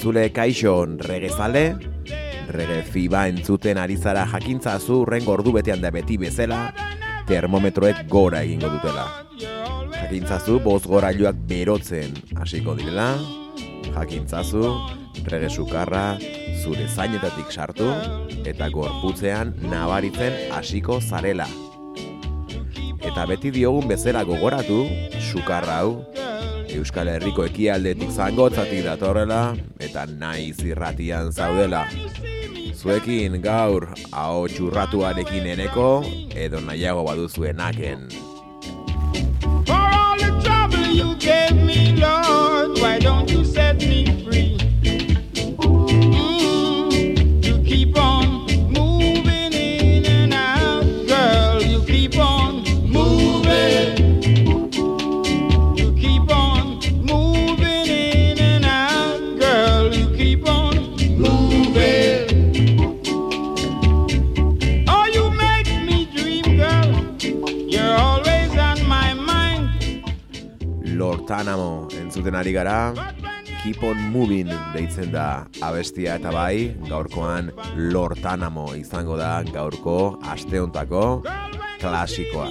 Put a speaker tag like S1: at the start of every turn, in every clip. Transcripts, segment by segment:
S1: entzule kaixon regezale, rege fiba entzuten ari zara jakintza zu rengo ordu betean da beti bezala, termometroek gora egingo dutela. Jakintzazu boz gorailuak berotzen hasiko direla, jakintzazu rege sukarra zure zainetatik sartu eta gorputzean nabaritzen hasiko zarela. Eta beti diogun bezala gogoratu, sukarra hau Euskal Herriko ekialdetik zangotzatik datorrela eta naiz irratian zaudela. Zuekin gaur hau txurratuarekin eneko edo nahiago baduzuenaken.
S2: For all the trouble you gave
S1: Guantanamo entzuten ari gara. Keep on moving deitzen da abestia eta bai gaurkoan Lortanamo izango da gaurko asteontako klasikoa.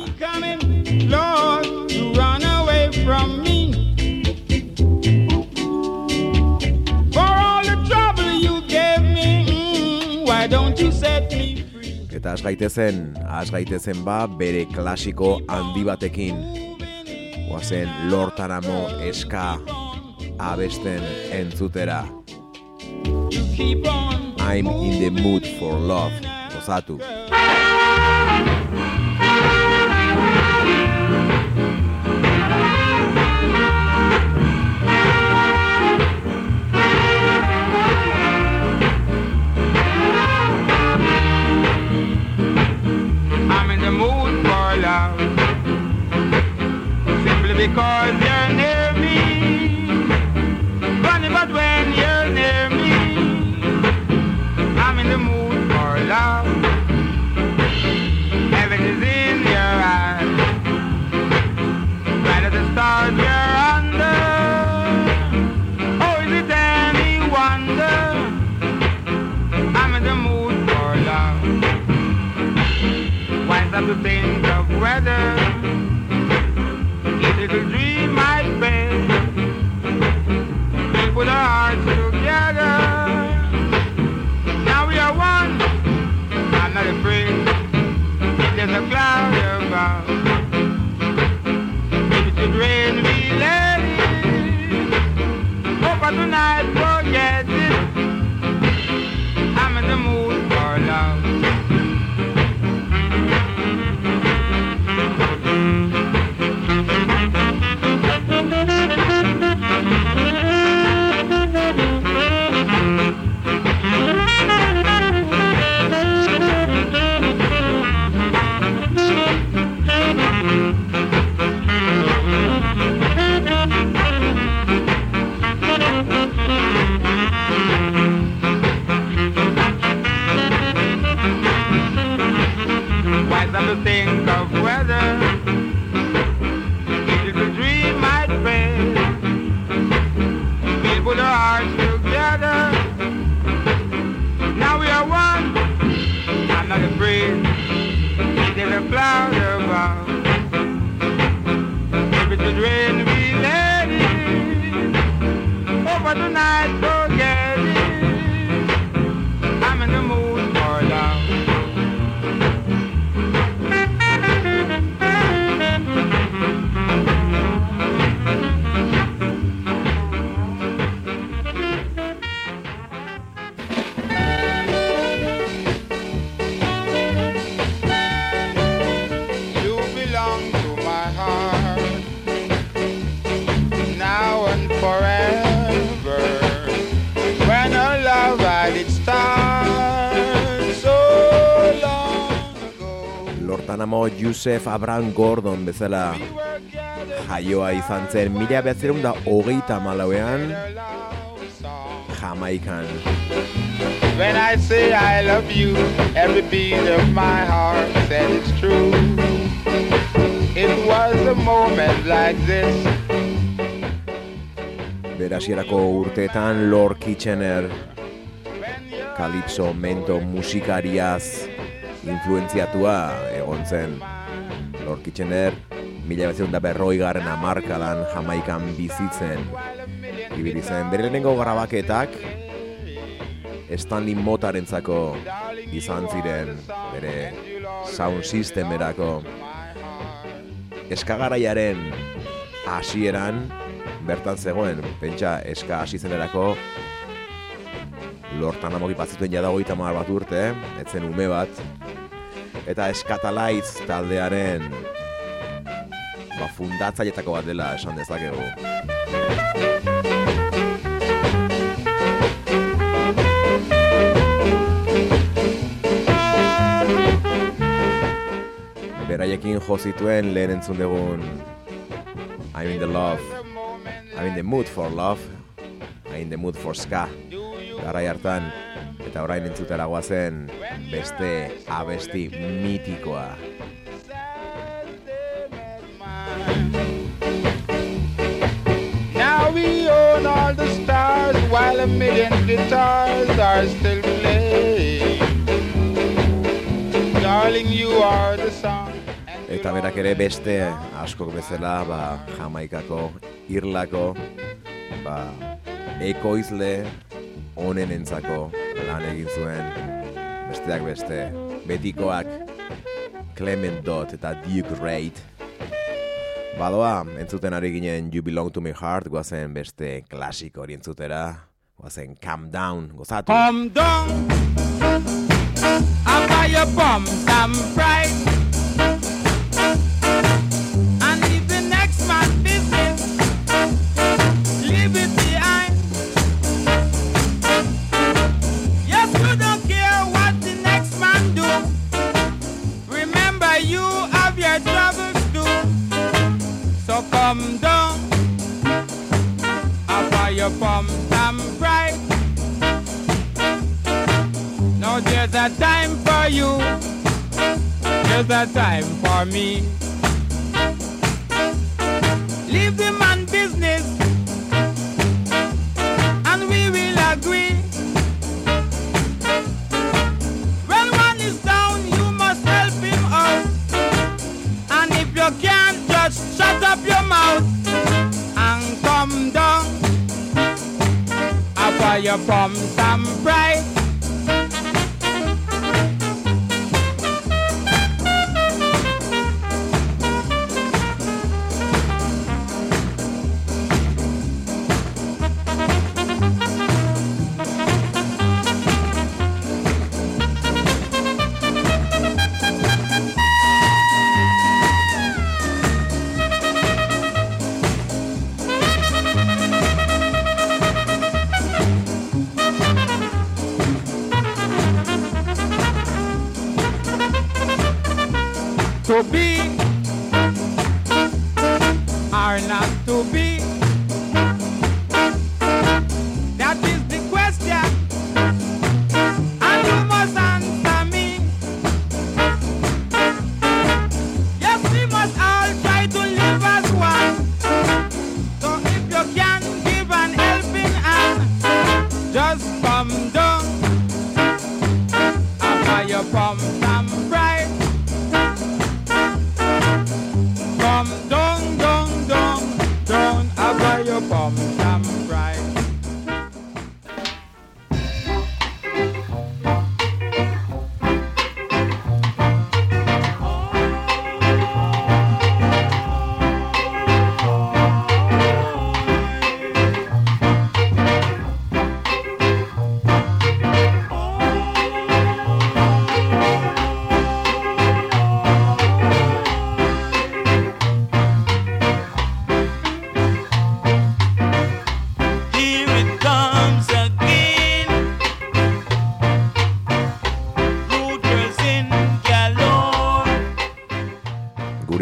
S1: Eta as gaitezen, as gaitezen ba bere klasiko handi batekin goazen lortaramo eska abesten entzutera. I'm in the mood for love, gozatu.
S2: Because
S1: Red. Joseph Abraham Gordon bezala jaioa izan zen mila behatzeron da hogeita malauean. Jamaikan.
S2: When I say I love you, every beat of my heart said it's true. It was a moment like this
S1: Berasierako urteetan Lord Kitchener Calypso mento musikariaz influenziatua egon zen. Lord Kitchener mila behatzeron da berroi garen amarkadan Jamaikan bizitzen. Ibili zen bere grabaketak Stanley Motarentzako izan ziren bere sound systemerako eskagaraiaren hasieran bertan zegoen, pentsa eska hasi zenerako lortan amoki batzituen jada hogeita bat urte, etzen ume bat, eta eskatalaitz taldearen ba, fundatzailetako bat dela esan dezakegu. Beraiekin jo zituen lehen entzun dugun I'm in the love, I'm in the mood for love, I'm in the mood for ska. Garai hartan, eta orain entzutera guazen beste abesti mitikoa.
S2: Now we own all the stars while a million guitars are still playing. Darling, you are the song.
S1: Eta berak ere beste askok bezala, ba, Jamaikako, Irlako, ba, ekoizle honen entzako lan egin zuen, besteak beste, betikoak Clement Dot eta Duke Reid. Badoa, entzuten ari ginen You Belong to My Heart, guazen beste klasiko hori entzutera, guazen Calm Down, gozatu.
S2: Come down. I buy your bum some pride. her bum bright. Now there's a time for you, there's a time for me. Leave the man business, and we will agree. After you pump some pride.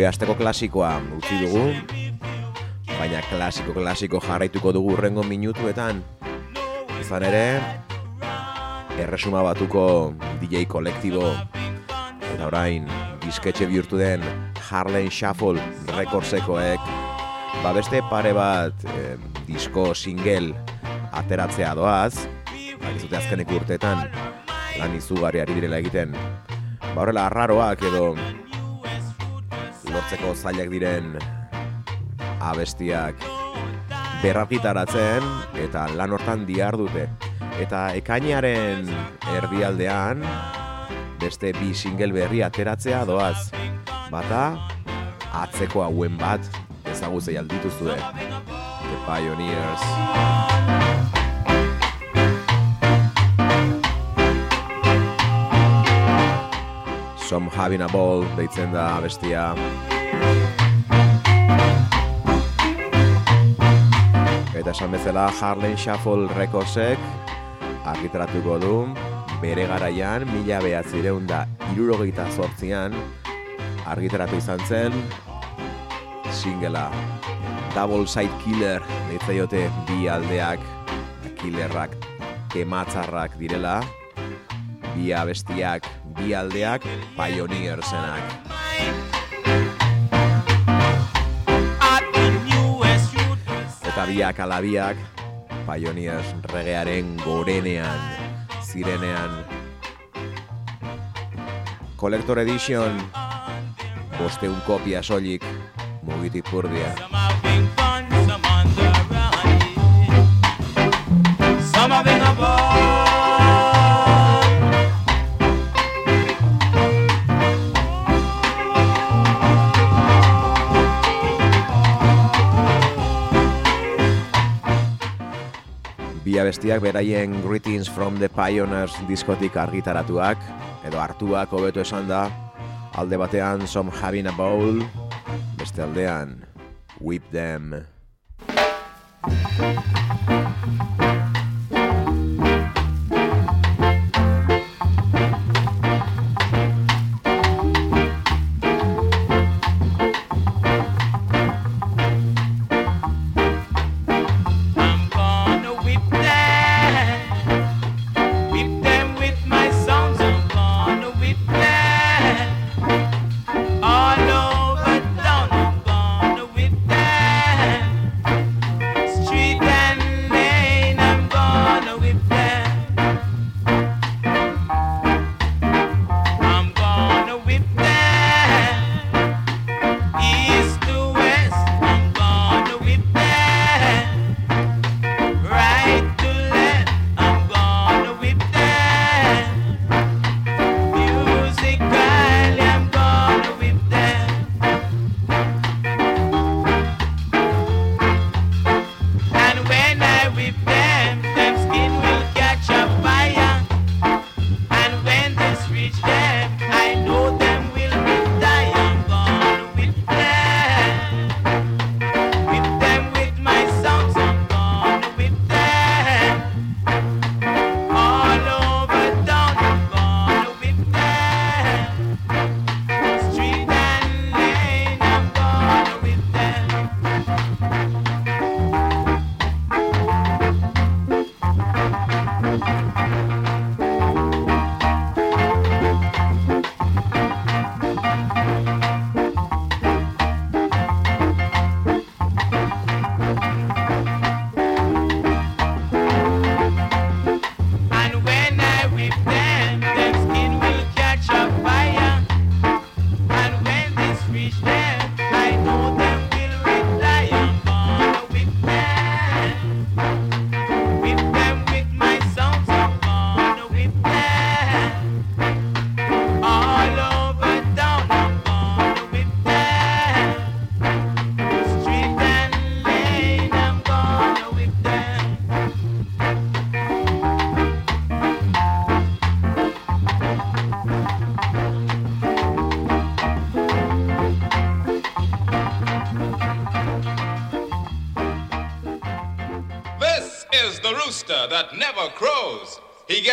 S1: Asteko klasikoa utzi dugu, baina klasiko klasiko jarraituko dugu urrengo minutuetan. Izan ere, erresuma batuko DJ kolektibo eta orain disketxe bihurtu den Harlem Shuffle rekordsekoek ba beste pare bat eh, disko single ateratzea doaz, bakizute azkeneko urteetan lan izugarri ari direla egiten. Ba horrela arraroak edo lortzeko zailak diren abestiak berrargitaratzen eta lan hortan dihar dute. Eta ekainaren erdialdean beste bi single berri ateratzea doaz. Bata, atzeko hauen bat ezagutzei aldituzue. The Pioneers. Some Having a Ball deitzen da abestia. Eta esan bezala Harlem Shuffle Recordsek argitaratuko du bere garaian mila behatzireun da irurogeita zortzian argitaratu izan zen singela Double Side Killer deitzen bi aldeak killerrak kematzarrak direla bi abestiak bi aldeak
S3: newest Rutgers.
S1: eta biak alabiak Pioneers regearen gorenean zirenean Collector Edition bosteun kopia soilik mugitik purdia
S3: Some having fun, some on the run. Some having a ball.
S1: Bi abestiak beraien Greetings from the Pioneers diskotik argitaratuak edo hartuak hobeto esan da alde batean Some Having a Bowl beste aldean Whip Them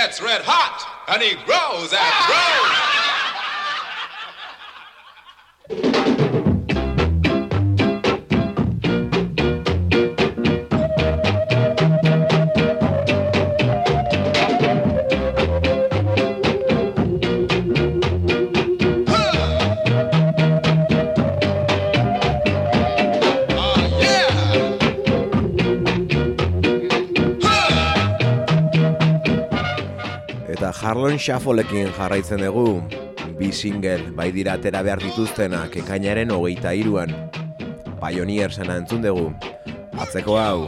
S4: gets red hot and he grows and grows.
S1: Eta Harlem Shuffleekin jarraitzen dugu, bi single bai dira atera behar dituztenak ekainaren hogeita iruan. Pioneer zena entzun dugu. Atzeko hau,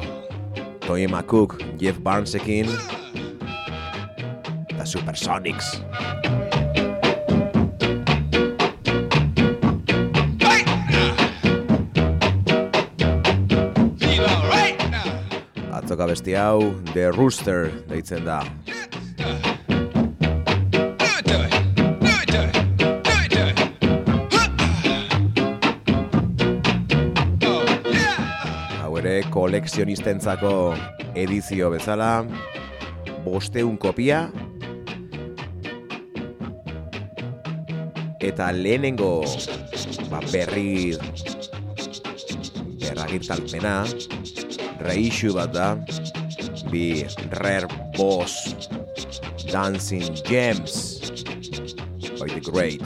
S1: Tony McCook, Jeff Barnesekin, eta Supersonics. Atzoka besti hau, The Rooster deitzen da. Kolekzionistentzako edizio bezala, bosteun kopia, eta lehenengo ba, berri berragirtalpena, reissue bat da, bi Rare Boss Dancing Gems by the great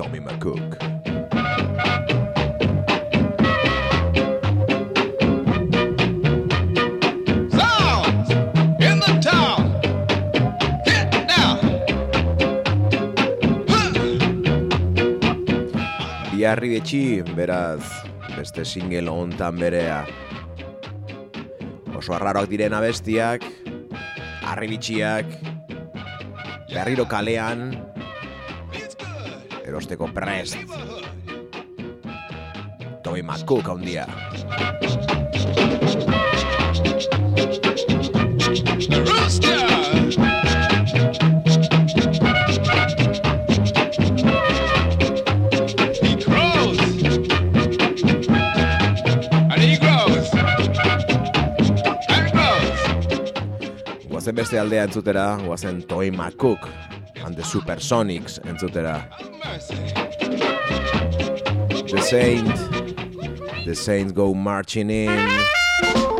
S1: Tommy McCook. Biarri betxi, beraz, beste single hontan berea. Oso arraroak diren abestiak, arribitxiak, berriro kalean, erosteko prest. Tommy McCook handia.
S4: Rooster.
S1: Guazen beste aldea entzutera, guazen Tommy McCook and the Supersonics entzutera. The Saint, the Saints go marching in.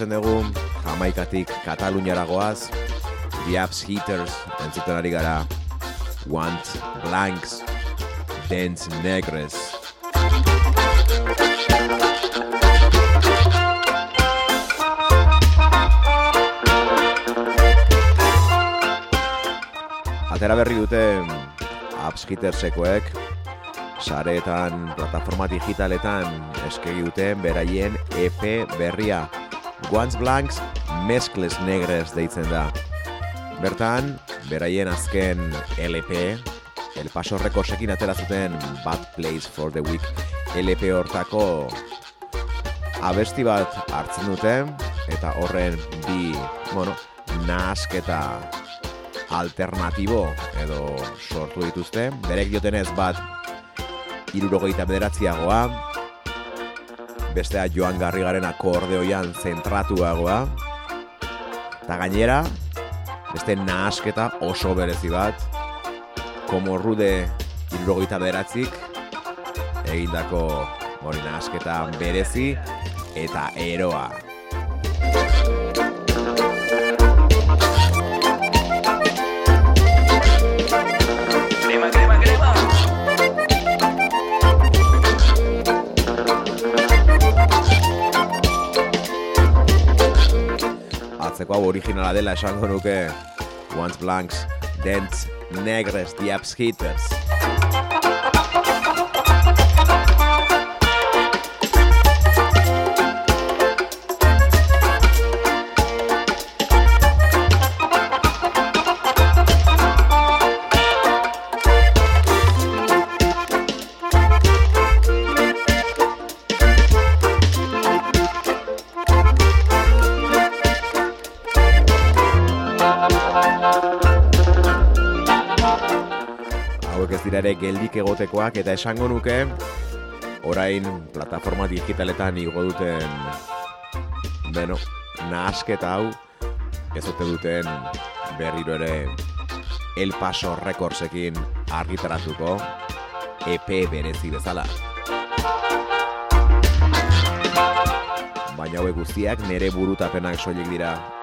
S1: Jarraitzen dugu, Jamaikatik Kataluniara goaz, The Abs Heaters, entzuten ari gara, Want Blanks, Dance Negres. Atera berri dute Abs Heatersekoek, sareetan, plataforma digitaletan eskegi duten beraien EP berria. Guants Blancs Mezcles Negres deitzen da. Bertan, beraien azken LP, El Paso Recordsekin atera zuten Bad Place for the Week LP hortako abesti bat hartzen dute eta horren bi, bueno, nasketa alternatibo edo sortu dituzte. Berek diotenez bat irurogeita bederatziagoa, bestea Joan Garrigaren akordeoian zentratuagoa, eta gainera, beste nahasketa oso berezi bat, como rude irurogeita bederatzik, egindako hori nahasketa berezi eta eroa. Atzeko hau originala dela esango nuke Once Blanks, Dance Negres, The Abs Hitters. Geldik egotekoak eta esango nuke orain plataforma digitaletan igo duten beno, nahasketa hau ez ote duten berriro ere El Paso Recordsekin argitaratuko EP berezi bezala. Baina hauek guztiak nere burutapenak soilik dira.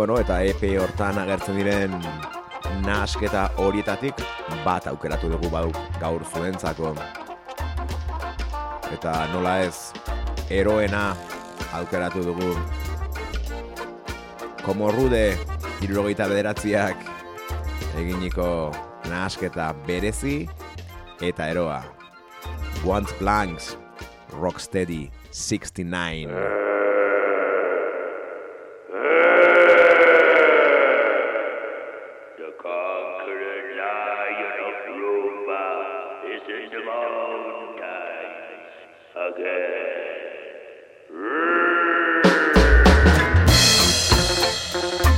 S1: Bueno, eta EP hortan agertzen diren nahasketa horietatik bat aukeratu dugu bau gaur zuentzako. Eta nola ez, eroena aukeratu dugu. Como rude, irurogeita bederatziak eginiko nahasketa berezi eta eroa. Want Blanks, Rocksteady 69.
S5: Yeah.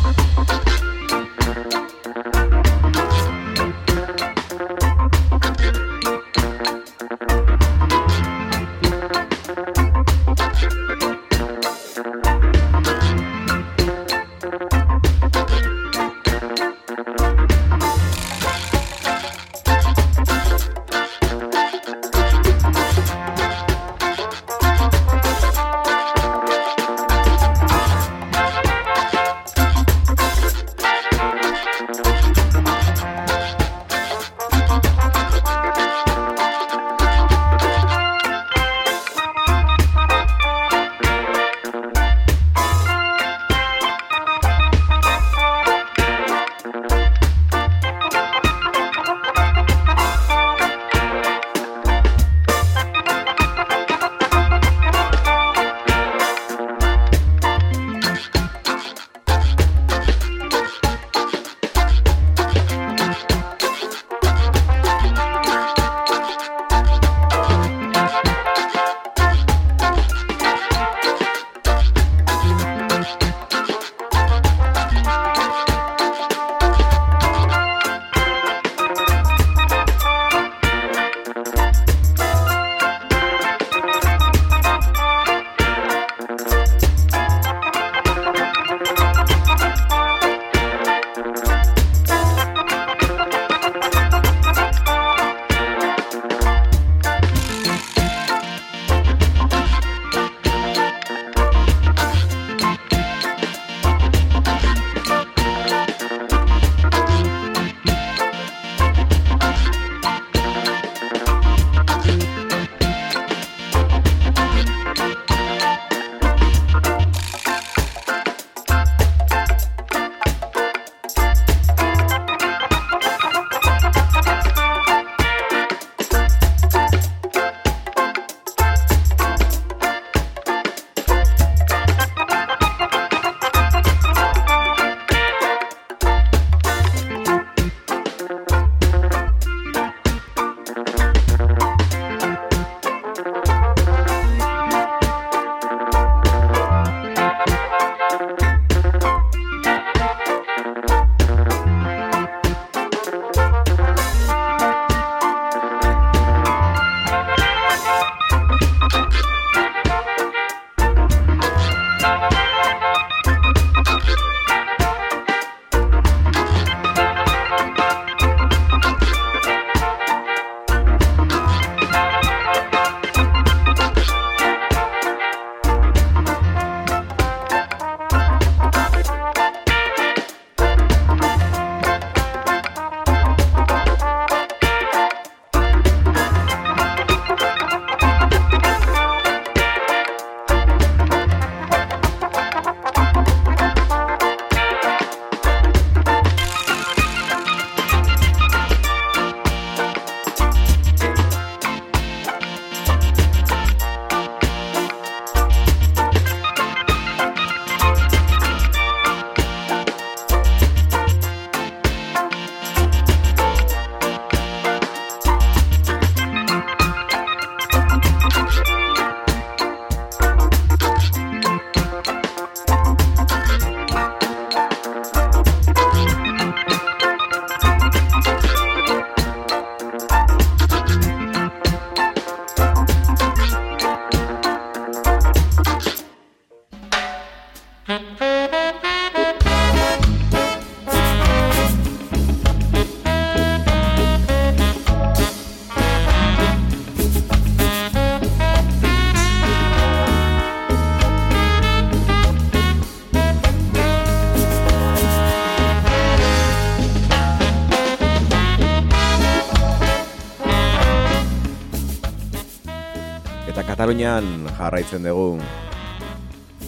S1: Katalunian jarraitzen dugu,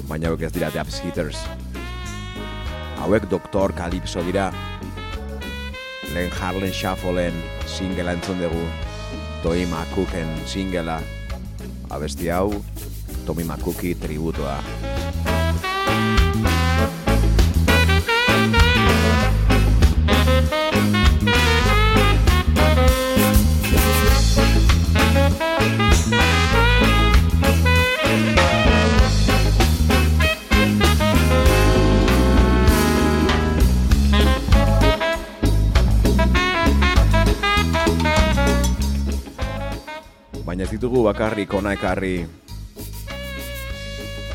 S1: baina hauek ez dira Dubs Hitters. Hauek Doktor Calypso dira. Lehen Harlem Shuffleen singela entzun dugu. Toy McCooken singela. Abesti hau, Tommy McCookie tributoa. Bakarrik ona ekarri.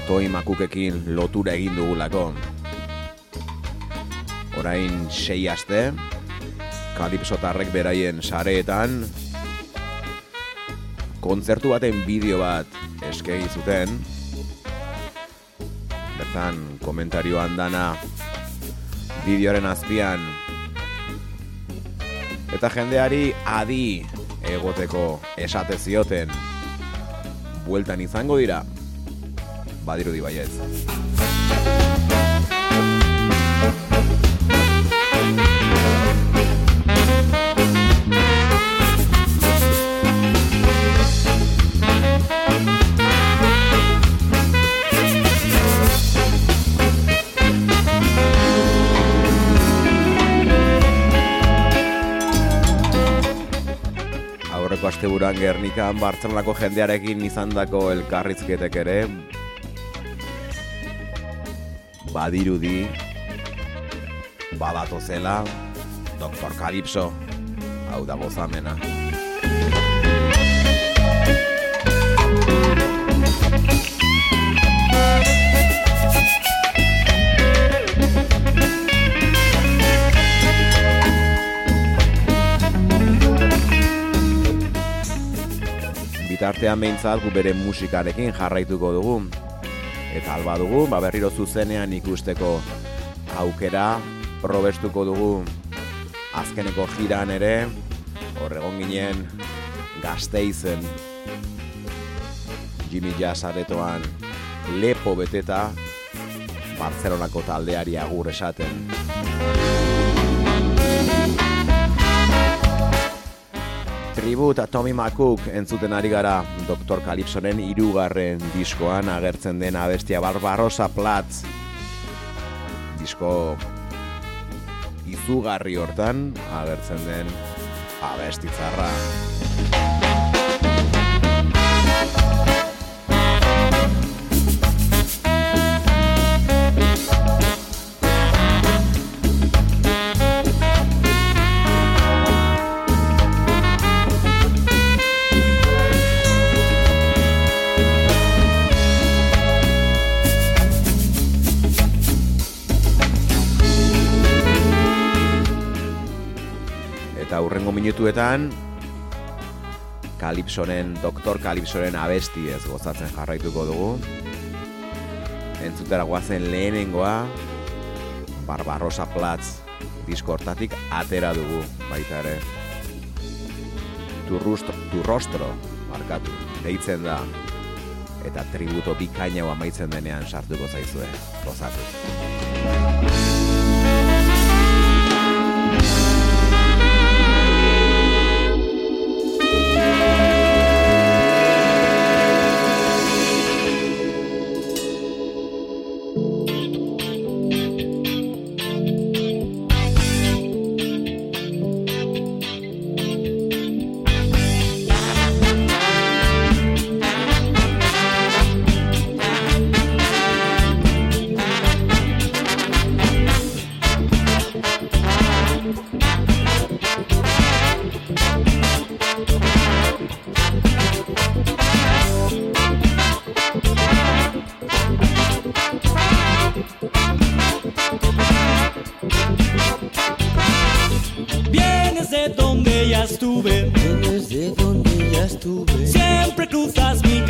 S1: Toi makukekin lotura egin dugulako. Orain sei aste, kalipsotarrek beraien sareetan, kontzertu baten bideo bat eskegi zuten, bertan komentarioan dana bideoaren azpian, eta jendeari adi egoteko esate zioten bueltan izango dira badirudi baietz. Asteburuan Gernikan Bartzelonako jendearekin izandako elkarrizketek ere badirudi badato zela Dr. Calypso hau da gozamena. Bitartean behintzat gu bere musikarekin jarraituko dugu. Eta alba dugu, ba berriro zuzenean ikusteko aukera probestuko dugu azkeneko jiran ere, horregon ginen gazteizen Jimmy Jazz aretoan lepo beteta Barcelonako taldeari agur esaten. Tribut Tommy McCook entzuten ari gara Dr. Calypsoren irugarren diskoan agertzen den abestia Barbarosa Platz disko izugarri hortan agertzen den abestitzarra. Minutuetan Kalipsoren, Doktor Kalipsoren abesti ez gozatzen jarraituko dugu. Entzutera guazen lehenengoa Barbarosa Platz disko hortatik atera dugu baita ere. Tu, rustro, tu rostro markatu, deitzen da eta tributo bikaina amaitzen denean sartuko zaizue, gozatu.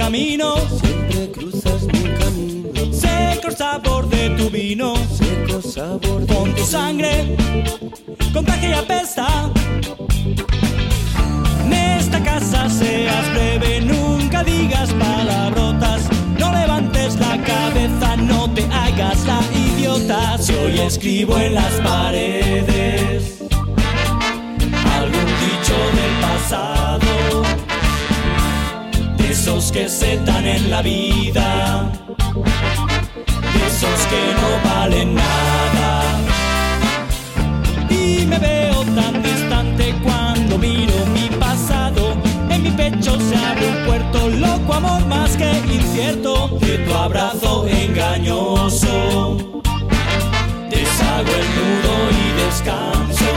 S6: Camino,
S7: siempre cruzas mi camino.
S6: seco sabor de tu vino,
S7: Seco sabor de
S6: con tu sangre, contagia y apesta. En esta casa seas breve, nunca digas palabras. brotas. No levantes la cabeza, no te hagas la idiota. Si hoy escribo en las paredes algún dicho del pasado, esos que se dan en la vida, de esos que no valen nada. Y me veo tan distante cuando miro mi pasado. En mi pecho se abre un puerto loco, amor más que incierto. De tu abrazo engañoso, deshago el nudo y descanso.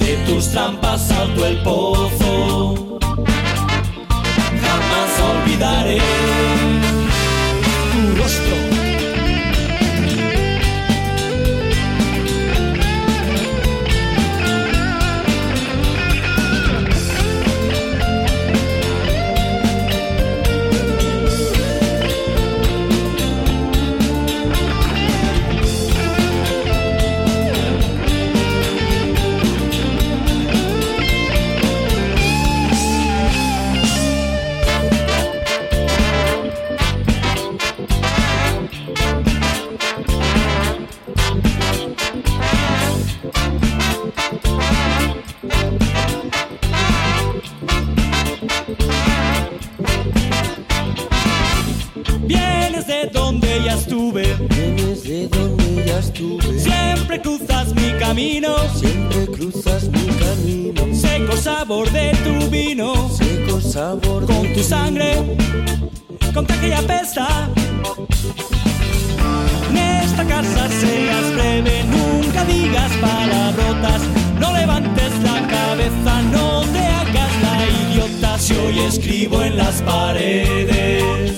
S6: De tus trampas salto el pozo. daré. Camino,
S7: siempre cruzas mi camino.
S6: seco sabor de tu vino,
S7: Seco sabor de
S6: con tu sangre, contagia y apesta. En esta casa seas breve, nunca digas palabrotas, no levantes la cabeza, no te hagas la idiota. Si hoy escribo en las paredes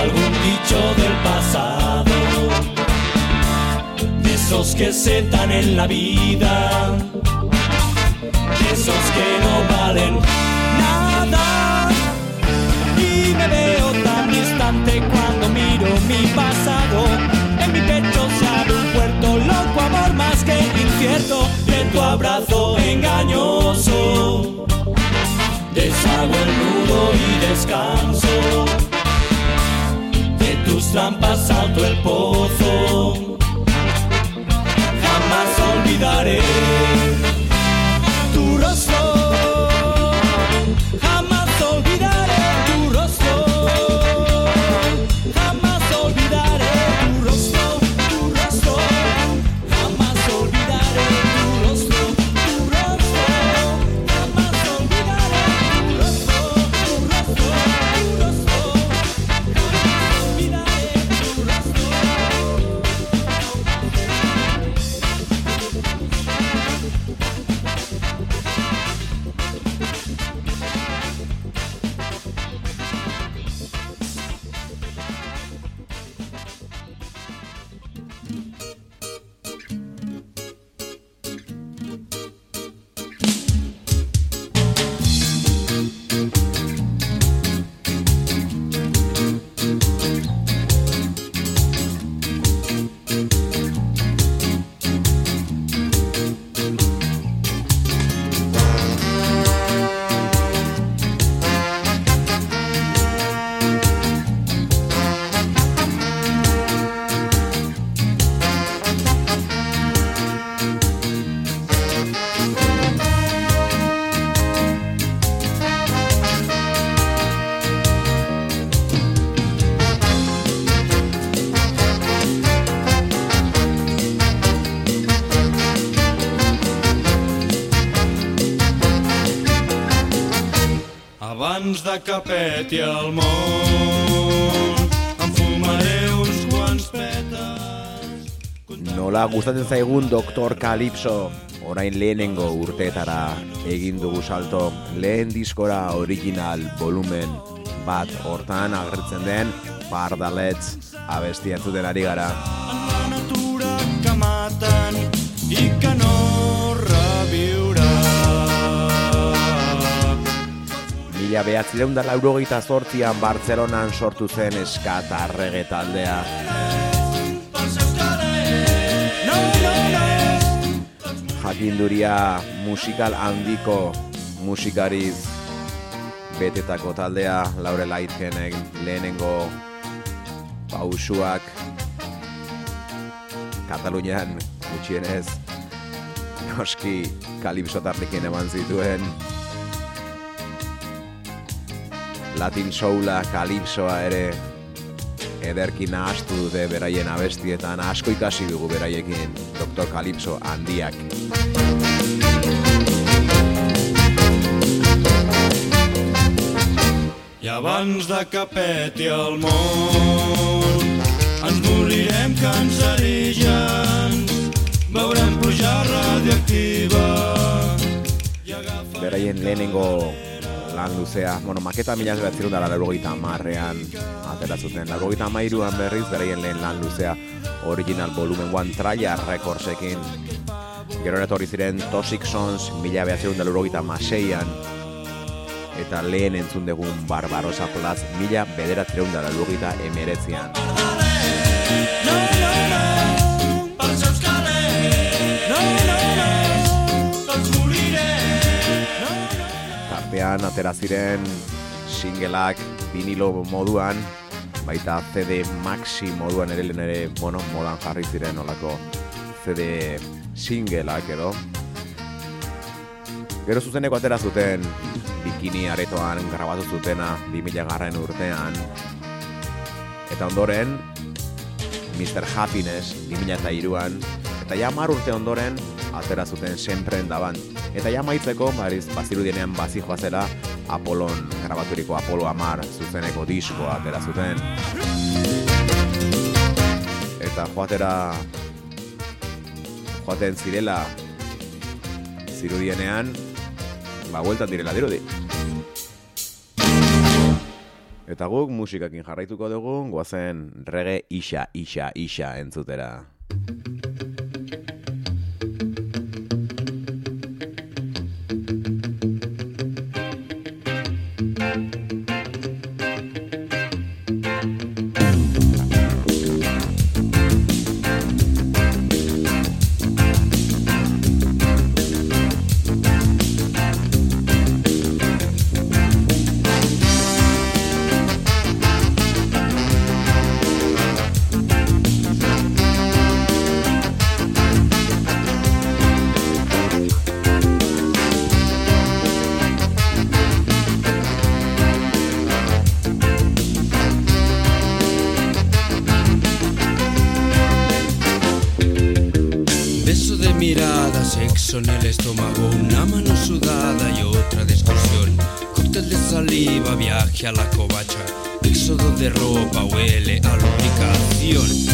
S6: algún dicho del pasado, esos que se dan en la vida, esos que no valen nada. Y me veo tan distante cuando miro mi pasado. En mi pecho se abre un puerto loco, amor más que incierto. De tu abrazo engañoso, deshago el nudo y descanso. De tus trampas salto el pozo. negaré. Que peti el món, em fumaré uns quants pètals.
S1: Nola gustatzen zaigun Doktor Calypso orain lehenengo urteetara egin dugu salto lehen diskora original volumen bat hortan agertzen den Pardalets abestia entzuten ari gara.
S6: La natura que maten i que no
S1: Mila behatzireun da laurogeita zortzian Bartzelonan sortu zen eskat arrege taldea. Jakinduria musikal handiko musikariz betetako taldea, Laure Laitgenen lehenengo pausuak Katalunian gutxienez noski kalipso tartekin eman zituen Latin Soula, Kalipsoa ere ederki nahastu dute beraien abestietan asko ikasi dugu beraiekin Dr. Kalipso handiak.
S6: I abans de que peti el món ens morirem cancerígens veurem pluja radioactiva.
S1: Beraien lehenengo lan luzea, bueno, maketa mila zeratzerun dara larogeita marrean atera zuten. Larogeita mairuan berriz, beraien lehen lan luzea original volumen 1 Trailer Recordsekin. Gero etorri ziren Toxic Sons mila behatzerun da larogeita maseian eta lehen entzun dugun Barbarosa Plus mila bederatzerun da larogeita emeretzian.
S6: No, no, no,
S1: Tartean atera ziren singleak vinilo moduan, baita CD maxi moduan ere lehen ere, bueno, modan jarri ziren olako CD singleak edo. Gero zuzeneko atera zuten bikini aretoan grabatu zutena 2000 garren urtean. Eta ondoren, Mr. Happiness 2002an, eta ja mar urte ondoren atera zuten sempre daban. Eta ja maitzeko, bariz, bazirudienean bazi joazela, Apolon, grabaturiko Apolo Amar zuzeneko diskoa atera zuten. Eta joatera joaten zirela zirudienean, ba, bueltan direla dirudi. Eta guk musikakin jarraituko dugu, goazen rege isa, isa, isa entzutera.
S8: De ropa,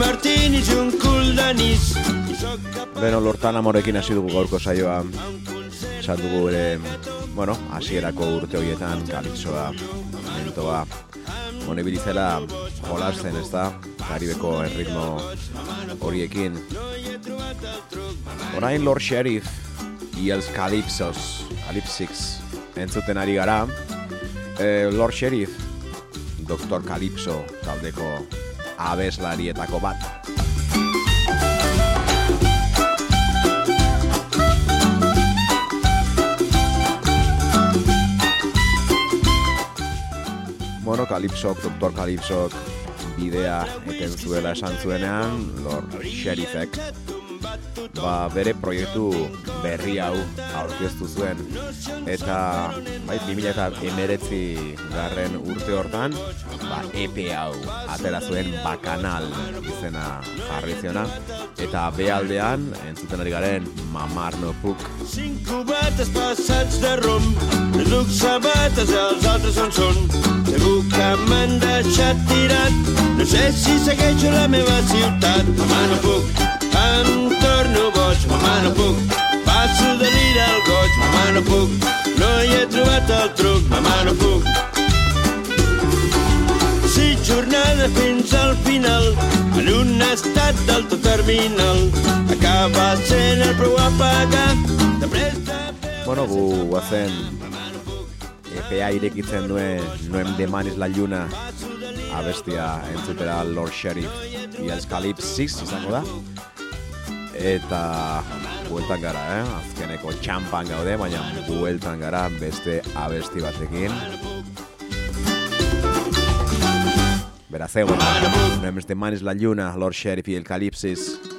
S6: Tres
S9: martinis i un cul d'anís
S1: Beno, lortan amorekin hasi dugu gaurko saioa. Esan dugu ere, bueno, hasierako urte horietan, kalipsoa, mentoa, Hone bilizela jolasten, ez da, Karibeko erritmo horiekin. Orain Lord Sheriff, Iels Calypsos, Calypsix, entzuten ari gara. Eh, Lord Sheriff, Dr. Calypso taldeko abeslarietako bat. Bueno, Calypsok, Dr. Calypsok bidea eten zuela esan zuenean, Lord Sheriffek ba, bere proiektu berri hau aurkeztu zuen eta bai 2019 garren urte hortan ba, EP hau atera zuen bakanal izena jarri ziona eta bealdean entzuten ari garen Mamar no Puc
S9: Cinc cubetes passats de rom, duc sabates els altres on són. Segur que m'han deixat tirat, no sé si segueixo la meva ciutat. Mamà no puc, em torno boig, mamà no puc, passo de l'ira al goig, mamà no puc, no hi he trobat el truc, mamà no puc. Si jornada fins al final, en un estat d'alto terminal, acaba sent el preu a de presta
S1: Bueno, gu guazen EPA irekitzen duen Noem de Manis la Lluna. Abestia entzutera Lord Sheriff y el Calypsis izango da eta bueltan gara, eh? azkeneko txampan gaude, baina bueltan gara beste abesti batekin. Beraz, egon, Noem de Manis la Lluna, Lord Sheriff y el Calypsis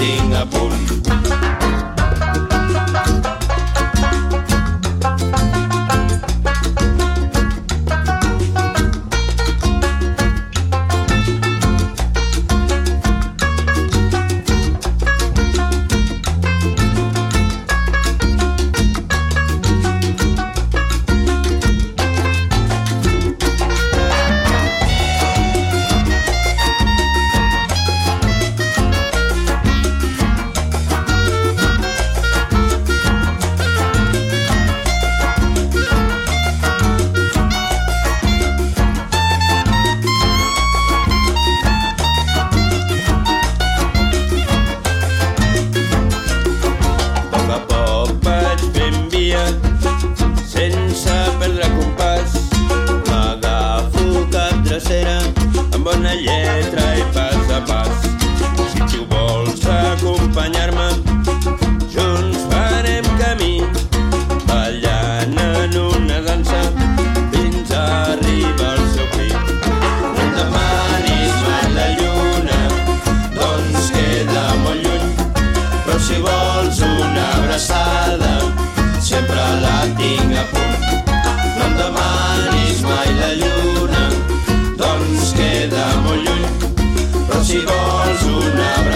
S9: la tinc a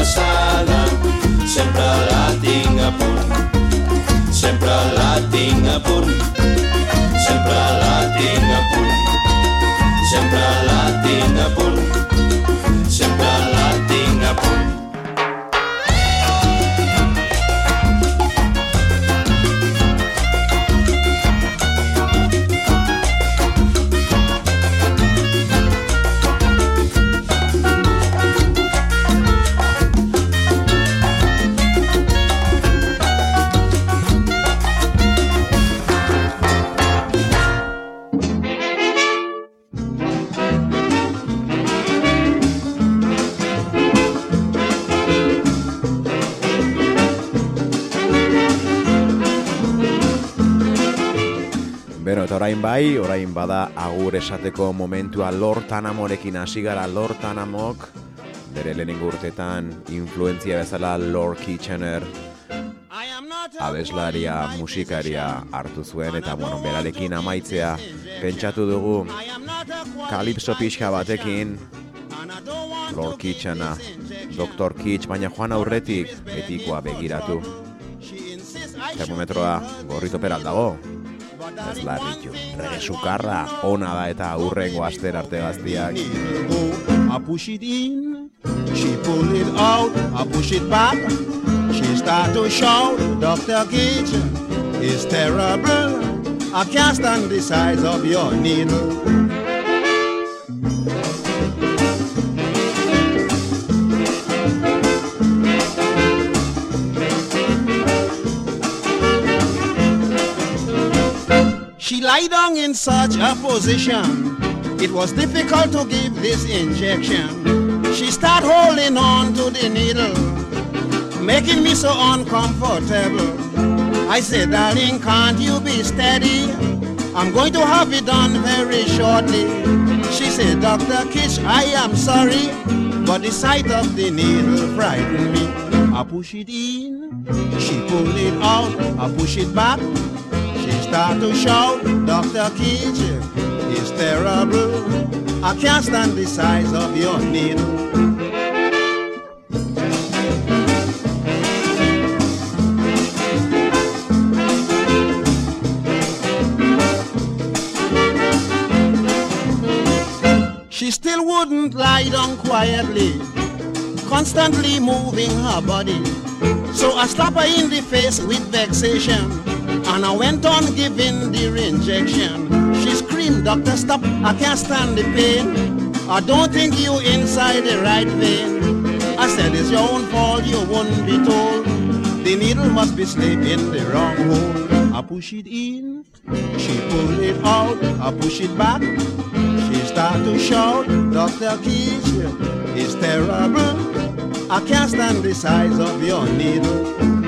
S9: abraçada, sempre la tinc a punt. Sempre la tinc a punt. Sempre la tinc a punt. Sempre la tinc a punt. Sempre la tinc a punt.
S1: Bai, orain bada agur esateko momentua lortan amorekin hasi gara lortan amok, bere lehenengo urtetan influentzia bezala Lord Kitchener abeslaria, musikaria hartu zuen eta bueno, berarekin amaitzea pentsatu dugu kalipso pixka batekin Lord Kitchena, Dr. Kitsch, baina joan aurretik betikoa begiratu. Termometroa gorrito peral dago, ez larritu. Rege sukarra, ona da eta aurrengo aster arte gaztiak.
S10: I push it in, she pull it out, I push it back. She start to shout, Dr. Kitchen is terrible. I can't stand the size of your needle. Lie down in such a position. It was difficult to give this injection. She start holding on to the needle, making me so uncomfortable. I said, darling, can't you be steady? I'm going to have it done very shortly. She said, Dr. Kitch, I am sorry, but the sight of the needle frightened me. I push it in, she pull it out, I push it back start to shout, Dr. Kitchen it's terrible. I can't stand the size of your needle. She still wouldn't lie down quietly, constantly moving her body. So I slap her in the face with vexation and I went on giving the injection. She screamed, Doctor, stop, I can't stand the pain. I don't think you inside the right vein. I said, it's your own fault, you won't be told. The needle must be slipped in the wrong hole. I push it in, she pull it out, I push it back. She start to shout, Dr. Keys, it's terrible. I can't stand the size of your needle.